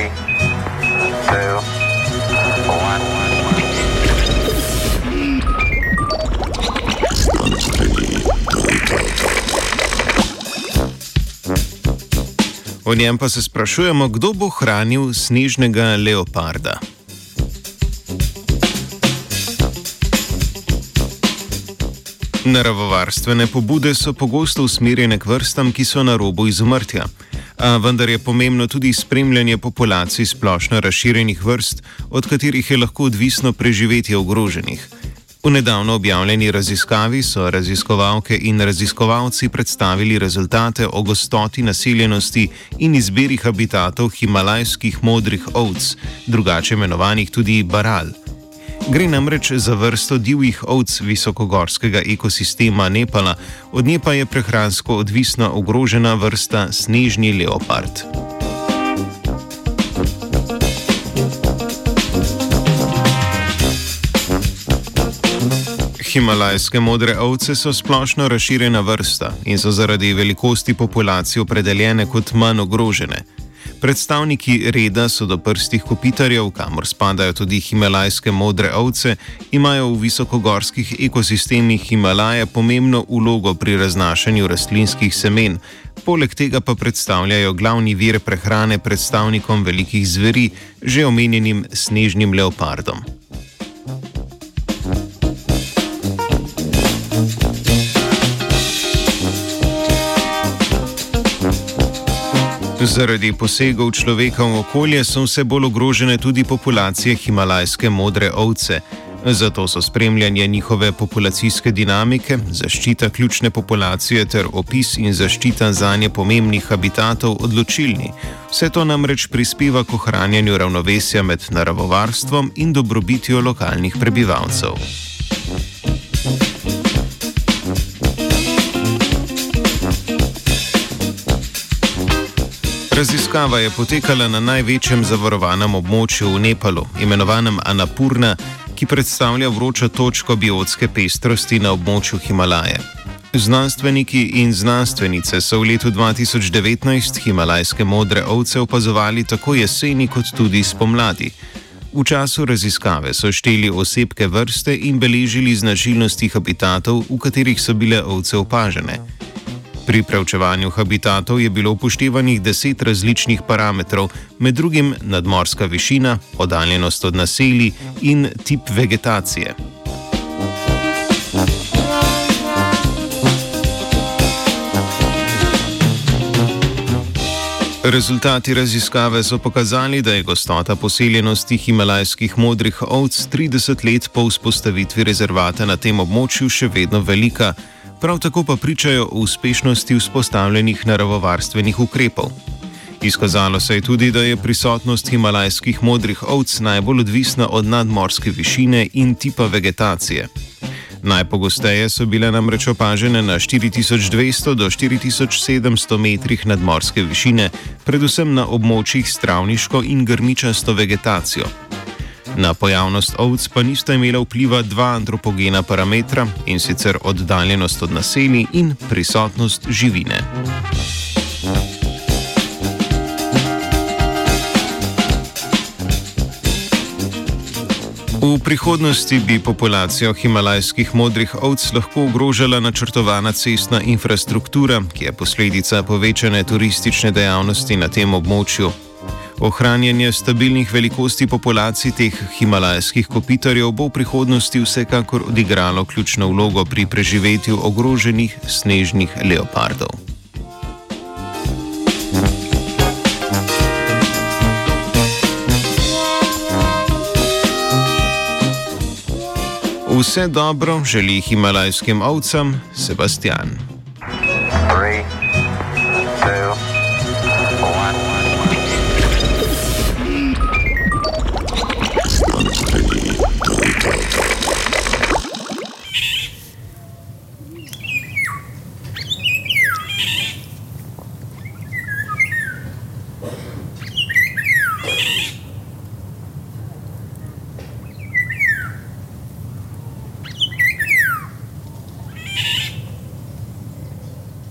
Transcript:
three, two, one. O njem pa se sprašujemo, kdo bo hranil snežnega leoparda. Naravovarstvene pobude so pogosto usmerjene k vrstam, ki so na robu izumrtja. Vendar je pomembno tudi spremljanje populacij splošno razširjenih vrst, od katerih je lahko odvisno preživetje ogroženih. V nedavno objavljeni raziskavi so raziskovalke in raziskovalci predstavili rezultate o gostoti naseljenosti in izbiri habitatov himalajskih modrih ovc, drugače imenovanih tudi baral. Gre namreč za vrsto divjih ovc visokogorskega ekosistema Nepala, od nje pa je prehransko odvisna ogrožena vrsta snežni leopard. Himalajske modre ovce so splošno razširjena vrsta in so zaradi velikosti populacije opredeljene kot manj ogrožene. Predstavniki reda so do prstih kopitarjev, kamor spadajo tudi himalajske modre ovce, imajo v visokogorskih ekosistemih Himalaje pomembno ulogo pri raznašanju rastlinskih semen, poleg tega pa predstavljajo glavni vir prehrane predstavnikom velikih zveri, že omenjenim snežnim leopardom. Zaradi posegov človeka v okolje so vse bolj ogrožene tudi populacije himalajske modre ovce. Zato so spremljanje njihove populacijske dinamike, zaščita ključne populacije ter opis in zaščita za nje pomembnih habitatov odločilni. Vse to namreč prispeva k ohranjanju ravnovesja med naravovarstvom in dobrobitjo lokalnih prebivalcev. Raziskava je potekala na največjem zavarovanem območju v Nepalu, imenovanem Anapurna, ki predstavlja vročo točko biotske pestrosti na območju Himalaje. Znanstveniki in znanstvenice so v letu 2019 himalajske modre ovce opazovali tako jeseni kot tudi spomladi. V času raziskave so šteli osebke vrste in beležili značilnosti habitatov, v katerih so bile ovce opažene. Pri preučevanju habitatov je bilo upoštevanih deset različnih parametrov, med drugim nadmorska višina, oddaljenost od naselij in tip vegetacije. Rezultati raziskave so pokazali, da je gostota poseljenosti himalajskih modrih ovc 30 let po vzpostavitvi rezervata na tem območju še vedno velika prav tako pa pričajo o uspešnosti vzpostavljenih naravovarstvenih ukrepov. Izkazalo se je tudi, da je prisotnost himalajskih modrih ovc najbolj odvisna od nadmorske višine in tipa vegetacije. Najpogosteje so bile namreč opažene na 4200 do 4700 metrih nadmorske višine, predvsem na območjih s travniško in grmičasto vegetacijo. Na pojavnost ovc pa nista imela vpliva dva antropogena parametra in sicer oddaljenost od naselij in prisotnost živine. V prihodnosti bi populacijo himalajskih modrih ovc lahko ogrožala načrtovana cestna infrastruktura, ki je posledica povečane turistične dejavnosti na tem območju. Ohranjanje stabilnih velikosti populacij teh himalajskih kopitarjev bo v prihodnosti vsekakor odigralo ključno vlogo pri preživetju ogroženih snežnih leopardov. Vse dobro želi himalajskim ovcam Sebastian.